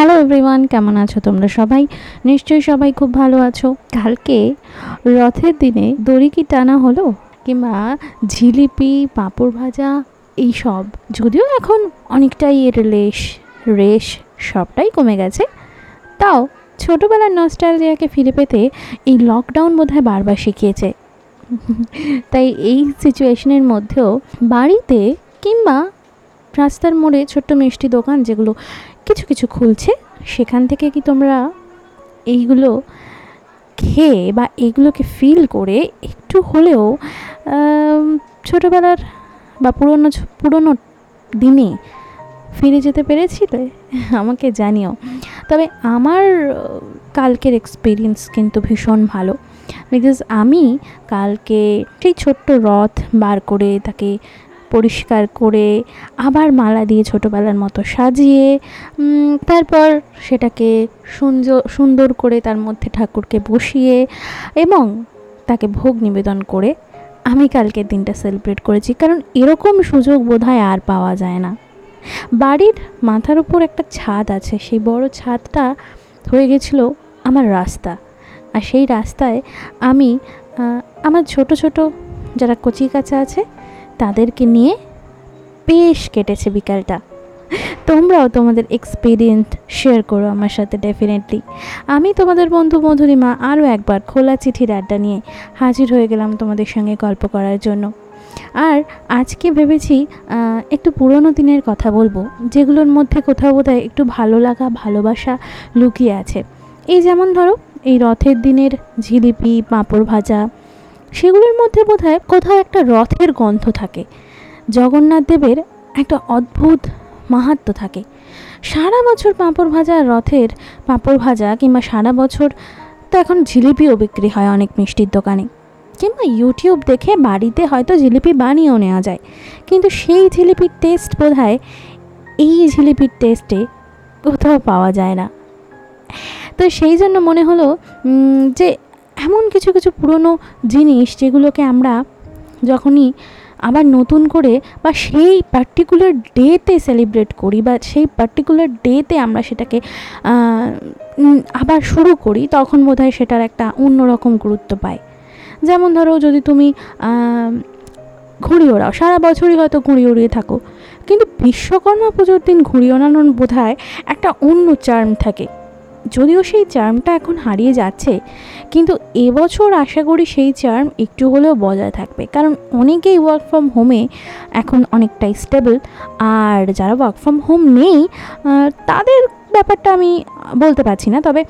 Hello everyone কেমন আছো তোমরা সবাই? নিশ্চয়ই সবাই খুব ভালো আছো। কালকে রথের দিনে দড়ি কি টানা হলো? কিংবা জিলিপি, পাঁপড় ভাজা, এই সব? যদিও এখন অনেকটাই এর লেশ, রেশ সবটাই কমে গেছে। তাও ছোটোবেলার নস্টালজিয়াকে ফিরে পেতে এই লকডাউন বোধহয় বারবার শিখিয়েছে। তাই এই সিচুয়েশনের মধ্যেও বাড়িতে কিংবা রাস্তার মোড়ে ছোট্ট মিষ্টি দোকান যেগুলো কিছু কিছু খুলছে, সেখান থেকে কি তোমরা এইগুলো খেয়ে বা এগুলোকে ফিল করে একটু হলেও ছোটোবেলার বা পুরনো পুরনো দিনে ফিরে যেতে পেরেছিলে আমাকে জানিও। তবে আমার কালকের এক্সপিরিয়েন্স কিন্তু ভীষণ ভালো। বিকজ আমি কালকে সেই ছোট্ট রথ বার করে তাকে পরিষ্কার করে আবার মালা দিয়ে ছোটোবেলার মতো সাজিয়ে তারপর সেটাকে সুন্দর করে তার মধ্যে ঠাকুরকে বসিয়ে এবং তাকে ভোগ নিবেদন করে আমি কালকের দিনটা সেলিব্রেট করেছি। কারণ এরকম সুযোগ বোধহয় আর পাওয়া যায় না। বাড়ির মাথার উপর একটা ছাদ আছে, সেই বড় ছাদটা হয়ে গেছিল আমার রাস্তা। আর সেই রাস্তায় আমি আমার ছোট ছোট যারা কচি কাচা আছে তাদেরকে নিয়ে বেশ কেটেছে বিকালটা। তোমরাও তোমাদের এক্সপিরিয়েন্স শেয়ার করো আমার সাথে ডেফিনেটলি আমি তোমাদের বন্ধু মধুরিমা আরও একবার খোলা চিঠির আড্ডা নিয়ে হাজির হয়ে গেলাম তোমাদের সঙ্গে গল্প করার জন্য। আর আজকে ভেবেছি একটু পুরনো দিনের কথা বলব, যেগুলোর মধ্যে কোথাও কোথায় একটু ভালো লাগা, ভালোবাসা লুকিয়ে আছে। এই যেমন ধরো, এই রথের দিনের জিলিপি, পাঁপড় ভাজা সেগুলোর মধ্যে বোধহয় কোথাও একটা রথের গন্ধ থাকে। জগন্নাথ দেবের একটা অদ্ভুত মাহাত্ম থাকে। সারা বছর পাঁপড় ভাজা রথের পাঁপড় ভাজা কিংবা সারা বছর তো এখন জিলিপিও বিক্রি হয় অনেক মিষ্টির দোকানে। কিংবা ইউটিউব দেখে বাড়িতে হয়তো জিলিপি বানিয়েও নেওয়া যায়। কিন্তু সেই জিলিপির টেস্ট বোধহয় এই জিলিপির টেস্টে কোথাও পাওয়া যায় না। তো সেই জন্য মনে হলো যে এমন কিছু কিছু পুরনো জিনিস যেগুলোকে আমরা যখনই আবার নতুন করে বা সেই পার্টিকুলার ডেতে সেলিব্রেট করি বা সেই পার্টিকুলার ডেতে আমরা সেটাকে আবার শুরু করি, তখন বোধহয় সেটার একটা অন্যরকম গুরুত্ব পায় যেমন ধরো যদি তুমি ঘুড়ি ওড়াও, সারা বছরই হয়তো ঘুড়ি উড়িয়ে থাকো, কিন্তু বিশ্বকর্মা পুজোর দিন ঘুড়ি ওড়ানোর বোধহয় একটা অন্য চার্ম থাকে। যদিও সেই চার্মটা এখন হারিয়ে যাচ্ছে, কিন্তু এবছর আশা করি সেই চার্ম একটু হলেও বজায় থাকবে। কারণ অনেকেই ওয়ার্ক ফ্রম হোমে এখন অনেকটাই স্টেবল আর যারা ওয়ার্ক ফ্রম হোম নেই তাদের ব্যাপারটা আমি বলতে পারছি না। তবে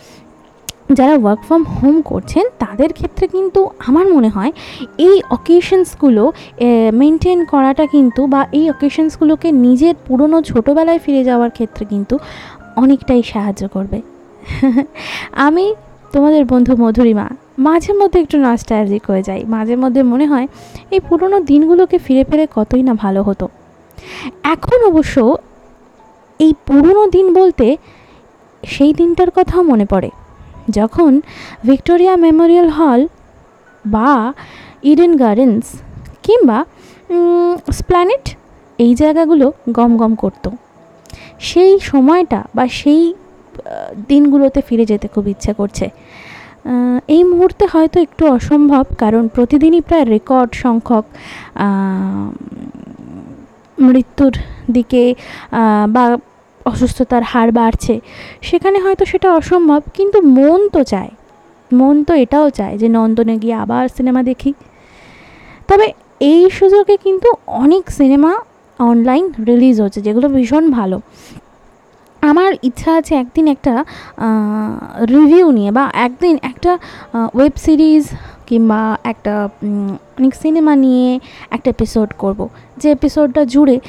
যারা ওয়ার্ক ফ্রম হোম করছেন, তাদের ক্ষেত্রে কিন্তু আমার মনে হয় এই অকেশনসগুলো মেনটেন করাটা কিন্তু বা এই অকেশনসগুলোকে নিজের পুরনো ছোটোবেলায় ফিরে যাওয়ার ক্ষেত্রে কিন্তু অনেকটাই সাহায্য করবে। আমি তোমাদের বন্ধু মধুরিমা, মাঝে মধ্যে একটু নস্টালজিক হয়ে যাই। মাঝে মধ্যে মনে হয় এই পুরনো দিনগুলোকে ফিরে পেলে কতই না ভালো হতো। এখন অবশ্য এই পুরনো দিন বলতে সেই দিনটার কথাও মনে পড়ে। যখন ভিক্টোরিয়া মেমোরিয়াল হল বা ইডেন গার্ডেন্স কিংবা স্প্ল্যানেট, এই জায়গাগুলো গম গম করতো। সেই সময়টা বা সেই দিনগুলোতে ফিরে যেতে খুব ইচ্ছা করছে। এই মুহূর্তে হয়তো একটু অসম্ভব, কারণ প্রতিদিনই প্রায় রেকর্ড সংখ্যক মৃত্যুর দিকে বা অসুস্থতার হার বাড়ছে। সেখানে হয়তো সেটা অসম্ভব, কিন্তু মন তো চায়। মন তো এটাও চায় যে নন্দনে গিয়ে আবার সিনেমা দেখি। তবে এই সুযোগে কিন্তু অনেক সিনেমা অনলাইন রিলিজ হচ্ছে, যেগুলো ভীষণ ভালো। আমার ইচ্ছা আছে একদিন একটা রিভিউ নিয়ে বা একদিন একটা ওয়েব সিরিজ কিংবা একটা অনেক সিনেমা নিয়ে একটা এপিসোড করব। যে এপিসোডটা জুড়ে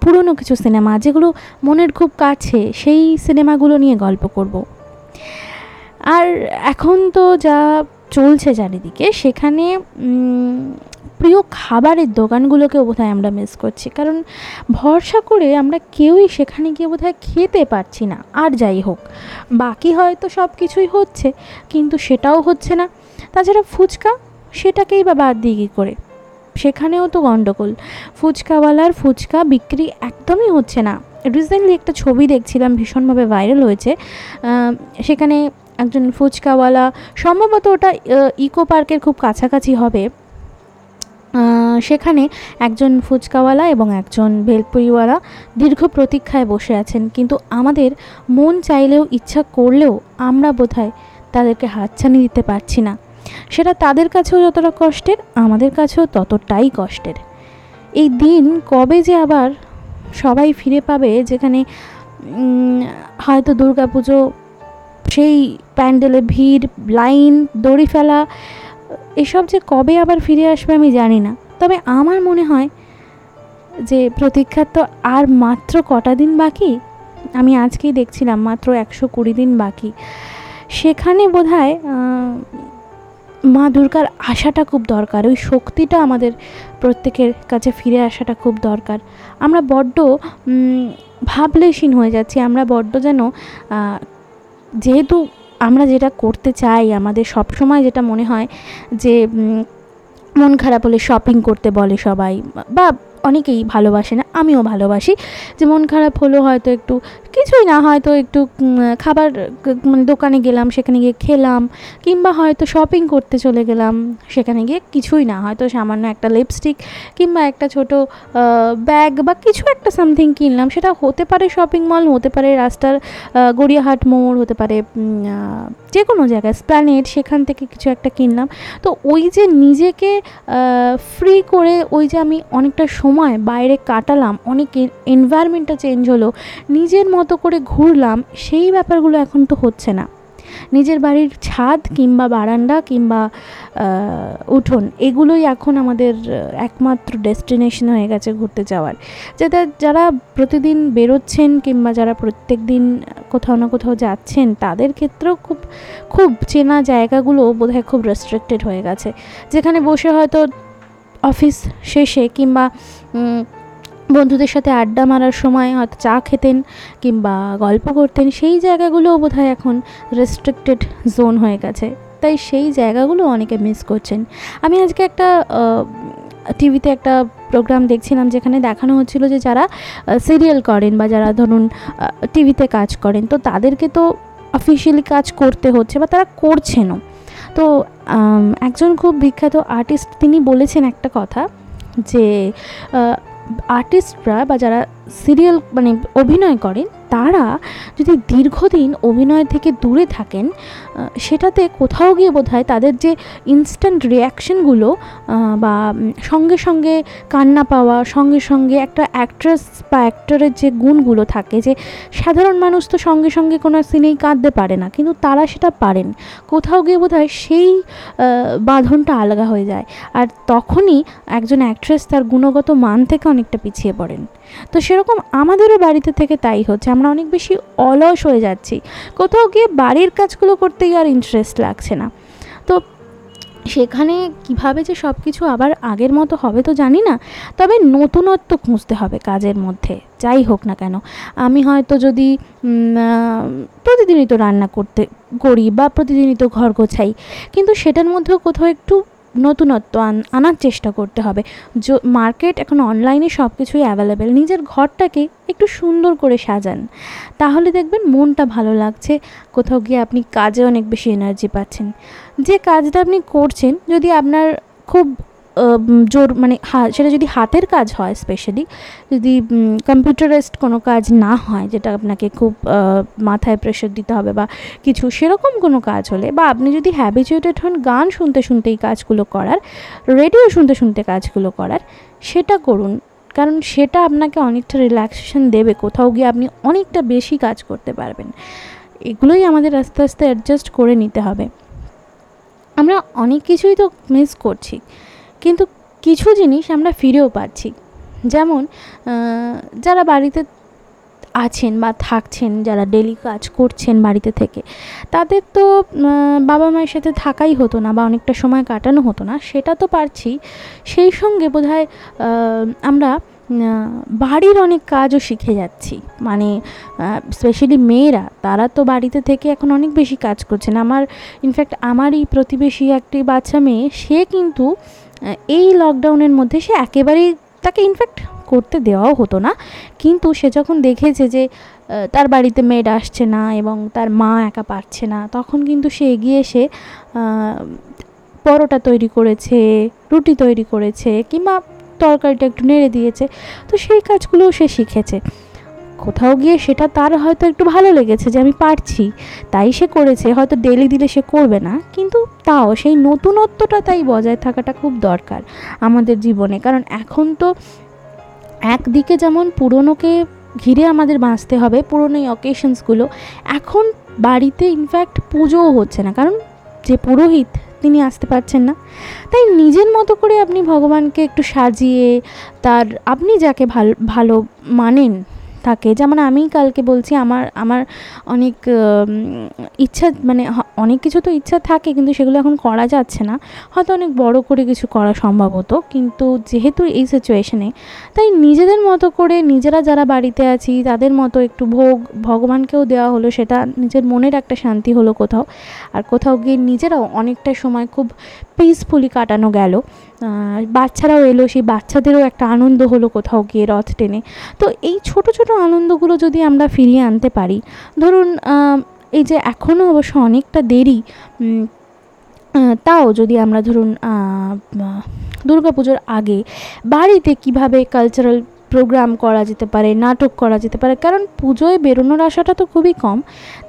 পুরনো কিছু সিনেমা যেগুলো মনের খুব কাছে, সেই সিনেমাগুলো নিয়ে গল্প করব। আর এখন তো যা চলছে চারিদিকে, সেখানে উম, প্রিয় খাবারের দোকানগুলোকেও বোধহয় আমরা মিস করছি। কারণ ভরসা করে আমরা কেউই সেখানে গিয়ে বোধহয় খেতে পারছি না। আর যাই হোক বাকি হয়তো সব কিছুই হচ্ছে কিন্তু সেটাও হচ্ছে না। তাছাড়া ফুচকা সেটাকেই বা বাদ দিয়ে কী করে? সেখানেও তো গণ্ডগোল ফুচকাওয়ালার ফুচকা বিক্রি একদমই হচ্ছে না। রিসেন্টলি একটা ছবি দেখছিলাম ভীষণভাবে ভাইরাল হয়েছে। সেখানে একজন ফুচকাওয়ালা সম্ভবত ওটা ইকো পার্কের খুব কাছাকাছি হবে। সেখানে একজন ফুচকাওয়ালা এবং একজন ভেলপুরিওয়ালা দীর্ঘ প্রতীক্ষায় বসে আছেন। কিন্তু আমাদের মন চাইলেও ইচ্ছা করলেও আমরা বোধহয় তাদেরকে হাতছানি দিতে পারছি না। সেটা তাদের কাছেও যতটা কষ্টের, আমাদের কাছেও ততটাই কষ্টের। এই দিন কবে যে আবার সবাই ফিরে পাবে, যেখানে হয়তো দুর্গাপুজো, সেই প্যান্ডেলে ভিড়, লাইন, দড়ি ফেলা এসব যে কবে আবার ফিরে আসবে আমি জানি না। তবে আমার মনে হয় যে প্রতীক্ষার তো আর মাত্র কটা দিন বাকি? আমি আজকেই দেখছিলাম মাত্র একশো কুড়ি দিন বাকি। সেখানে বোধ হয় মা দুর্গার আশাটা খুব দরকার, ওই শক্তিটা আমাদের প্রত্যেকের কাছে ফিরে আসাটা খুব দরকার। আমরা বড্ড ভাবলেশীন হয়ে যাচ্ছি, আমরা বড্ড যেন যেহেতু আমরা যেটা করতে চাই, আমাদের সব সময় যেটা মনে হয় যে মন খারাপ হলে শপিং করতে বলে সবাই, বা অনেকেই ভালোবাসে না। আমিও ভালোবাসি। যে মন খারাপ হলো হয়তো একটু, কিছুই না, হয়তো একটু খাবার মানে দোকানে গেলাম, সেখানে গিয়ে খেলাম, কিংবা হয়তো শপিং করতে চলে গেলাম, সেখানে গিয়ে কিছুই না, হয়তো সামান্য একটা লিপস্টিক কিংবা একটা ছোট ব্যাগ বা কিছু একটা সামথিং কিনলাম, সেটা হতে পারে শপিং মল হতে পারে রাস্তার গড়িয়াহাট মোড়, হতে পারে যে কোনো জায়গায় স্প্ল্যানেট সেখান থেকে কিছু একটা কিনলাম। তো ওই যে নিজেকে ফ্রি করে ওই যে আমি অনেকটা সময় বাইরে কাটালাম অনেক এনভায়রনমেন্টটা চেঞ্জ হলো, নিজের মতো করে ঘুরলাম, সেই ব্যাপারগুলো এখন তো হচ্ছে না। নিজের বাড়ির ছাদ কিংবা বারান্দা কিংবা উঠোন, এগুলোই এখন আমাদের একমাত্র ডেস্টিনেশন হয়ে গেছে ঘুরতে যাওয়ার। যেটা যারা প্রতিদিন বেরোচ্ছেন কিংবা যারা প্রত্যেক দিন কোথাও না কোথাও যাচ্ছেন, তাদের ক্ষেত্রেও খুব খুব চেনা জায়গাগুলো বোধহয় খুব রেস্ট্রিক্টেড হয়ে গেছে। যেখানে বসে হয়তো অফিস শেষে কিংবা বন্ধুদের সাথে আড্ডা মারার সময় হয়তো চা খেতেন কিংবা গল্প করতেন, সেই জায়গাগুলোও বোধহয় এখন রেস্ট্রিক্টেড জোন হয়ে গেছে। তাই সেই জায়গাগুলো অনেকে মিস করছেন। আমি আজকে একটা টিভিতে একটা প্রোগ্রাম দেখছিলাম যেখানে দেখানো হচ্ছিল যে যারা সিরিয়াল করেন বা যারা ধরুন টিভিতে কাজ করেন, তো তাদেরকে তো অফিসিয়ালি কাজ করতে হচ্ছে বা তারা করছেনও। তো একজন খুব বিখ্যাত আর্টিস্ট তিনি বলেছেন একটা কথা যে আর্টিস্টরা বা যারা সিরিয়াল মানে অভিনয় করেন তারা যদি দীর্ঘদিন অভিনয় থেকে দূরে থাকেন সেটাতে কোথাও গিয়ে বোধহয় তাদের যে ইনস্ট্যান্ট রিয়াকশনগুলো বা সঙ্গে সঙ্গে কান্না পাওয়া, সঙ্গে সঙ্গে একটা অ্যাক্ট্রেস বা অ্যাক্টরের যে গুণগুলো থাকে যে সাধারণ মানুষ তো সঙ্গে সঙ্গে কোনো সিনেই কাঁদতে পারে না, কিন্তু তারা সেটা পারেন। কোথাও গিয়ে বোধহয় সেই বাঁধনটা আলগা হয়ে যায়। আর তখনই একজন অ্যাক্ট্রেস তার গুণগত মান থেকে অনেকটা পিছিয়ে পড়েন। তো সেরকম আমাদেরও বাড়িতে থেকে তাই হচ্ছে, আমরা অনেক বেশি অলস হয়ে যাচ্ছি। কোথাও গিয়ে বাড়ির কাজগুলো করতে গিয়ে আর ইন্টারেস্ট লাগছে না। তো সেখানে কীভাবে যে সব কিছু আবার আগের মতো হবে তো জানি না, তবে নতুনত্ব খুঁজতে হবে কাজের মধ্যে, যাই হোক না কেন। আমি হয়তো যদি প্রতিদিনই তো রান্না করতে করি বা প্রতিদিনই তো ঘর গোছাই, কিন্তু সেটার মধ্যেও কোথাও একটু নতুনত্ব আন- আনার চেষ্টা করতে হবে। মার্কেট এখন অনলাইনে সব কিছুই অ্যাভেলেবেল নিজের ঘরটাকে একটু সুন্দর করে সাজান। তাহলে দেখবেন মনটা ভালো লাগছে। কোথাও গিয়ে আপনি কাজে অনেক বেশি এনার্জি পাচ্ছেন। যে কাজটা আপনি করছেন, যদি আপনার খুব জোর মানে সেটা যদি হাতের কাজ হয় স্পেশালি যদি কম্পিউটারাইজড কোনো কাজ না হয়, যেটা আপনাকে খুব মাথায় প্রেশার দিতে হবে বা কিছু সেরকম কোনো কাজ হলে, বা আপনি যদি হ্যাবিচুয়েটেড হন গান শুনতে শুনতে এই কাজগুলো করার রেডিও শুনতে শুনতে কাজগুলো করার, সেটা করুন। কারণ সেটা আপনাকে অনেকটা রিল্যাক্সেশন দেবে, কোথাও গিয়ে আপনি অনেকটা বেশি কাজ করতে পারবেন। এগুলোই আমাদের আস্তে আস্তে অ্যাডজাস্ট করে নিতে হবে। আমরা অনেক কিছুই তো মিস করছি। কিন্তু কিছু জিনিস আমরা ফিরেও পাচ্ছি। যেমন যারা বাড়িতে আছেন বা থাকছেন, যারা ডেলি কাজ করছেন বাড়িতে থেকে, তাদের তো বাবা মায়ের সাথে থাকাই হতো না বা অনেকটা সময় কাটানো হতো না। সেটা তো পারছি। সেই সঙ্গে বোধহয় আমরা বাড়ির অনেক কাজও শিখে যাচ্ছি। মানে স্পেশালি মেয়েরা, তারা তো বাড়িতে থেকে এখন অনেক বেশি কাজ করছেন। আমার ইনফ্যাক্ট আমারই প্রতিবেশী একটি বাচ্চা মেয়ে, সে কিন্তু এই লকডাউনের মধ্যে সে একেবারেই তাকে ইনফ্যাক্ট করতে দেওয়াও হতো না। কিন্তু সে যখন দেখেছে যে তার বাড়িতে মেড আসছে না এবং তার মা একা পারছে না, তখন কিন্তু সে এগিয়ে এসে পরোটা তৈরি করেছে, রুটি তৈরি করেছে কিংবা তরকারিটা একটু নেড়ে দিয়েছে। তো সেই কাজগুলোও সে শিখেছে। কোথাও গিয়ে সেটা তার হয়তো একটু ভালো লেগেছে যে আমি পারছি। তাই সে করেছে, হয়তো ডেলি দিলে সে করবে না। কিন্তু তাও সেই নতুনত্বটা তাই বজায় থাকাটা খুব দরকার আমাদের জীবনে। কারণ এখন তো একদিকে যেমন পুরনোকে ঘিরে আমাদের বাঁচতে হবে, পুরনো এই অকেশনসগুলো এখন বাড়িতে ইনফ্যাক্ট পুজোও হচ্ছে না। কারণ যে পুরোহিত, তিনি আসতে পারছেন না। তাই নিজের মতো করে আপনি ভগবানকে একটু সাজিয়ে, তার, আপনি যাকে ভালো ভালো মানেন থাকে। যেমন আমি কালকে বলছি, আমার আমার অনেক ইচ্ছা মানে অনেক কিছু তো ইচ্ছা থাকে কিন্তু সেগুলো এখন করা যাচ্ছে না। হয়তো অনেক বড় করে কিছু করা সম্ভব হতো, কিন্তু যেহেতু এই সিচুয়েশনে তাই নিজেদের মতো করে নিজেরা যারা বাড়িতে আছি, তাদের মতো একটু ভোগ, ভগবানকেও দেওয়া হলো, সেটা নিজের মনের একটা শান্তি হলো কোথাও। আর কোথাও গিয়ে নিজেরাও অনেকটা সময় খুব পিসফুলি কাটানো গেল। বাচ্চারাও এলো, সেই বাচ্চাদেরও একটা আনন্দ হলো কোথাও গিয়ে রথ টেনে। তো এই ছোট ছোট আনন্দগুলো যদি আমরা ফিরিয়ে আনতে পারি, ধরুন এই যে এখনও অবশ্য অনেকটা দেরি তাও যদি আমরা ধরুন দুর্গাপুজোর আগে বাড়িতে কীভাবে কালচারাল প্রোগ্রাম করা যেতে পারে, নাটক করা যেতে পারে, কারণ পুজোয় বেরোনোর আশাটা তো খুবই কম।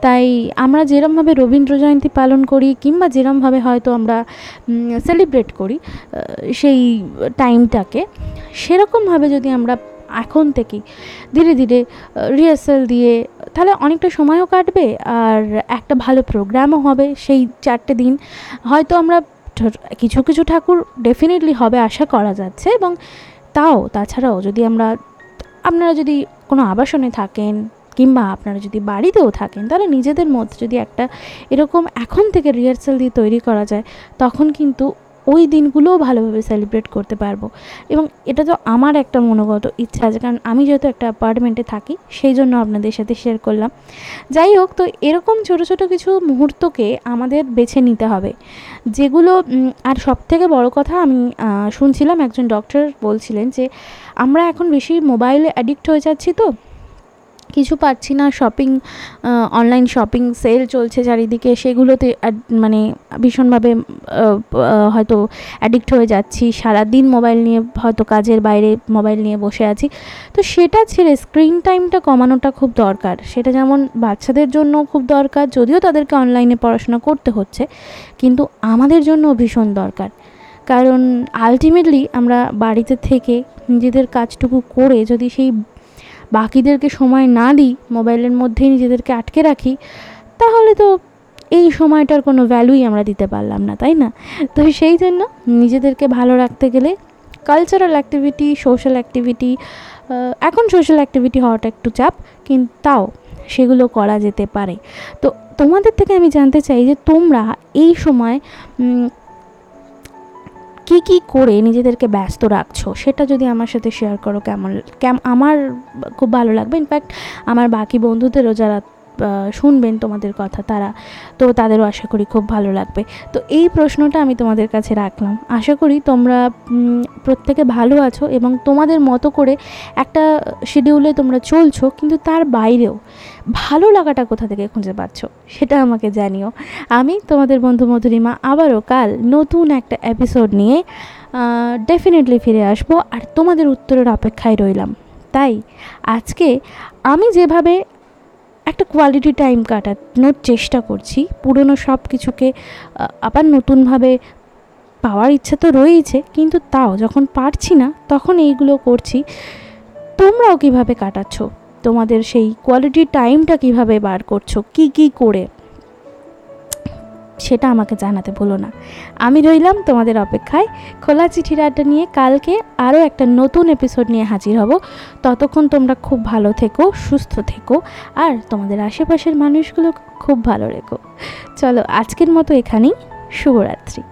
তাই আমরা যেরমভাবে রবীন্দ্র জয়ন্তী পালন করি কিংবা যেরমভাবে হয়তো আমরা সেলিব্রেট করি সেই টাইমটাকে সেরকমভাবে যদি আমরা এখন থেকেই ধীরে ধীরে রিহার্সাল দিয়ে, তাহলে অনেকটা সময়ও কাটবে আর একটা ভালো প্রোগ্রামও হবে সেই চারটে দিন। হয়তো আমরা কিছু কিছু ঠাকুর ডেফিনেটলি হবে আশা করা যাচ্ছে এবং তাও তাছাড়াও যদি আমরা, আপনারা যদি কোনো আবাসনে থাকেন কিংবা আপনারা যদি বাড়িতেও থাকেন, তাহলে নিজেদের মধ্যে যদি একটা এরকম এখন থেকে রিহার্সাল দিয়ে তৈরি করা যায়, তখন কিন্তু ওই দিনগুলোও ভালোভাবে সেলিব্রেট করতে পারব। এবং এটা তো আমার একটা মনোগত ইচ্ছা আছে, কারণ আমি যেহেতু একটা অ্যাপার্টমেন্টে থাকি, সেই জন্য আপনাদের সাথে শেয়ার করলাম। যাই হোক, তো এরকম ছোটো ছোটো কিছু মুহূর্তকে আমাদের বেছে নিতে হবে। যেগুলো আর সব থেকে বড় কথা আমি শুনছিলাম একজন ডক্টর বলছিলেন যে, আমরা এখন বেশি মোবাইলে অ্যাডিক্ট হয়ে যাচ্ছি তো কিছু পাচ্ছি না শপিং অনলাইন শপিং সেল চলছে চারিদিকে, সেগুলোতে মানে ভীষণভাবে হয়তো অ্যাডিক্ট হয়ে যাচ্ছি। সারাদিন মোবাইল নিয়ে হয়তো কাজের বাইরে মোবাইল নিয়ে বসে আছি। তো সেটা ছেড়ে স্ক্রিন টাইমটা কমানোটা খুব দরকার। সেটা যেমন বাচ্চাদের জন্য খুব দরকার, যদিও তাদেরকে অনলাইনে পড়াশোনা করতে হচ্ছে, কিন্তু আমাদের জন্য ভীষণ দরকার। কারণ আলটিমেটলি আমরা বাড়িতে থেকে নিজেদের কাজটুকু করে যদি সেই বাকিদেরকে সময় না দিই, মোবাইলের মধ্যেই নিজেদেরকে আটকে রাখি, তাহলে তো এই সময়টার কোনো ভ্যালুই আমরা দিতে পারলাম না, তাই না? তো সেই জন্য নিজেদেরকে ভালো রাখতে গেলে কালচারাল অ্যাক্টিভিটি সোশ্যাল অ্যাক্টিভিটি এখন সোশ্যাল অ্যাক্টিভিটি হওয়াটা একটু চাপ, কিন্তু তাও সেগুলো করা যেতে পারে। তো তোমাদের থেকে আমি জানতে চাই যে তোমরা এই সময় কি কি করে নিজেদেরকে ব্যস্ত রাখছো? সেটা যদি আমার সাথে শেয়ার করো কেমন, কেম, আমার খুব ভালো লাগবে। ইনফ্যাক্ট আমার বাকি বন্ধুদেরও যারা শুনবেন তোমাদের কথা তারা। তো তাদেরও আশা করি খুব ভালো লাগবে। তো এই প্রশ্নটা আমি তোমাদের কাছে রাখলাম। আশা করি তোমরা প্রত্যেকে ভালো আছো এবং তোমাদের মতো করে একটা শিডিউলে তোমরা চলছো, কিন্তু তার বাইরেও ভালো লাগাটা কোথা থেকে খুঁজে পাচ্ছ সেটা আমাকে জানিও। আমি তোমাদের বন্ধু মধুরিমা, আবারও কাল নতুন একটা এপিসোড নিয়ে ডেফিনেটলি ফিরে আসব। আর তোমাদের উত্তরের অপেক্ষায় রইলাম। তাই আজকে আমি যেভাবে একটা কোয়ালিটি টাইম কাটানোর চেষ্টা করছি। পুরনো সব কিছুকে আবার নতুনভাবে পাওয়ার ইচ্ছা তো রয়েছে কিন্তু তাও যখন পারছি না, তখন এইগুলো করছি। তোমরাও কীভাবে কাটাচ্ছ? তোমাদের সেই কোয়ালিটি টাইমটা কীভাবে বার করছ? কি কি করে? সেটা আমাকে জানাতে ভুলো না। আমি রইলাম তোমাদের অপেক্ষায়। খোলা চিঠির আড্ডা নিয়ে কালকে আরও একটা নতুন এপিসোড নিয়ে হাজির হব। ততক্ষণ তোমরা খুব ভালো থেকো, সুস্থ থেকো, আর তোমাদের আশেপাশের মানুষগুলো খুব ভালো রেখো। চলো আজকের মতো এখানেই। শুভরাত্রি।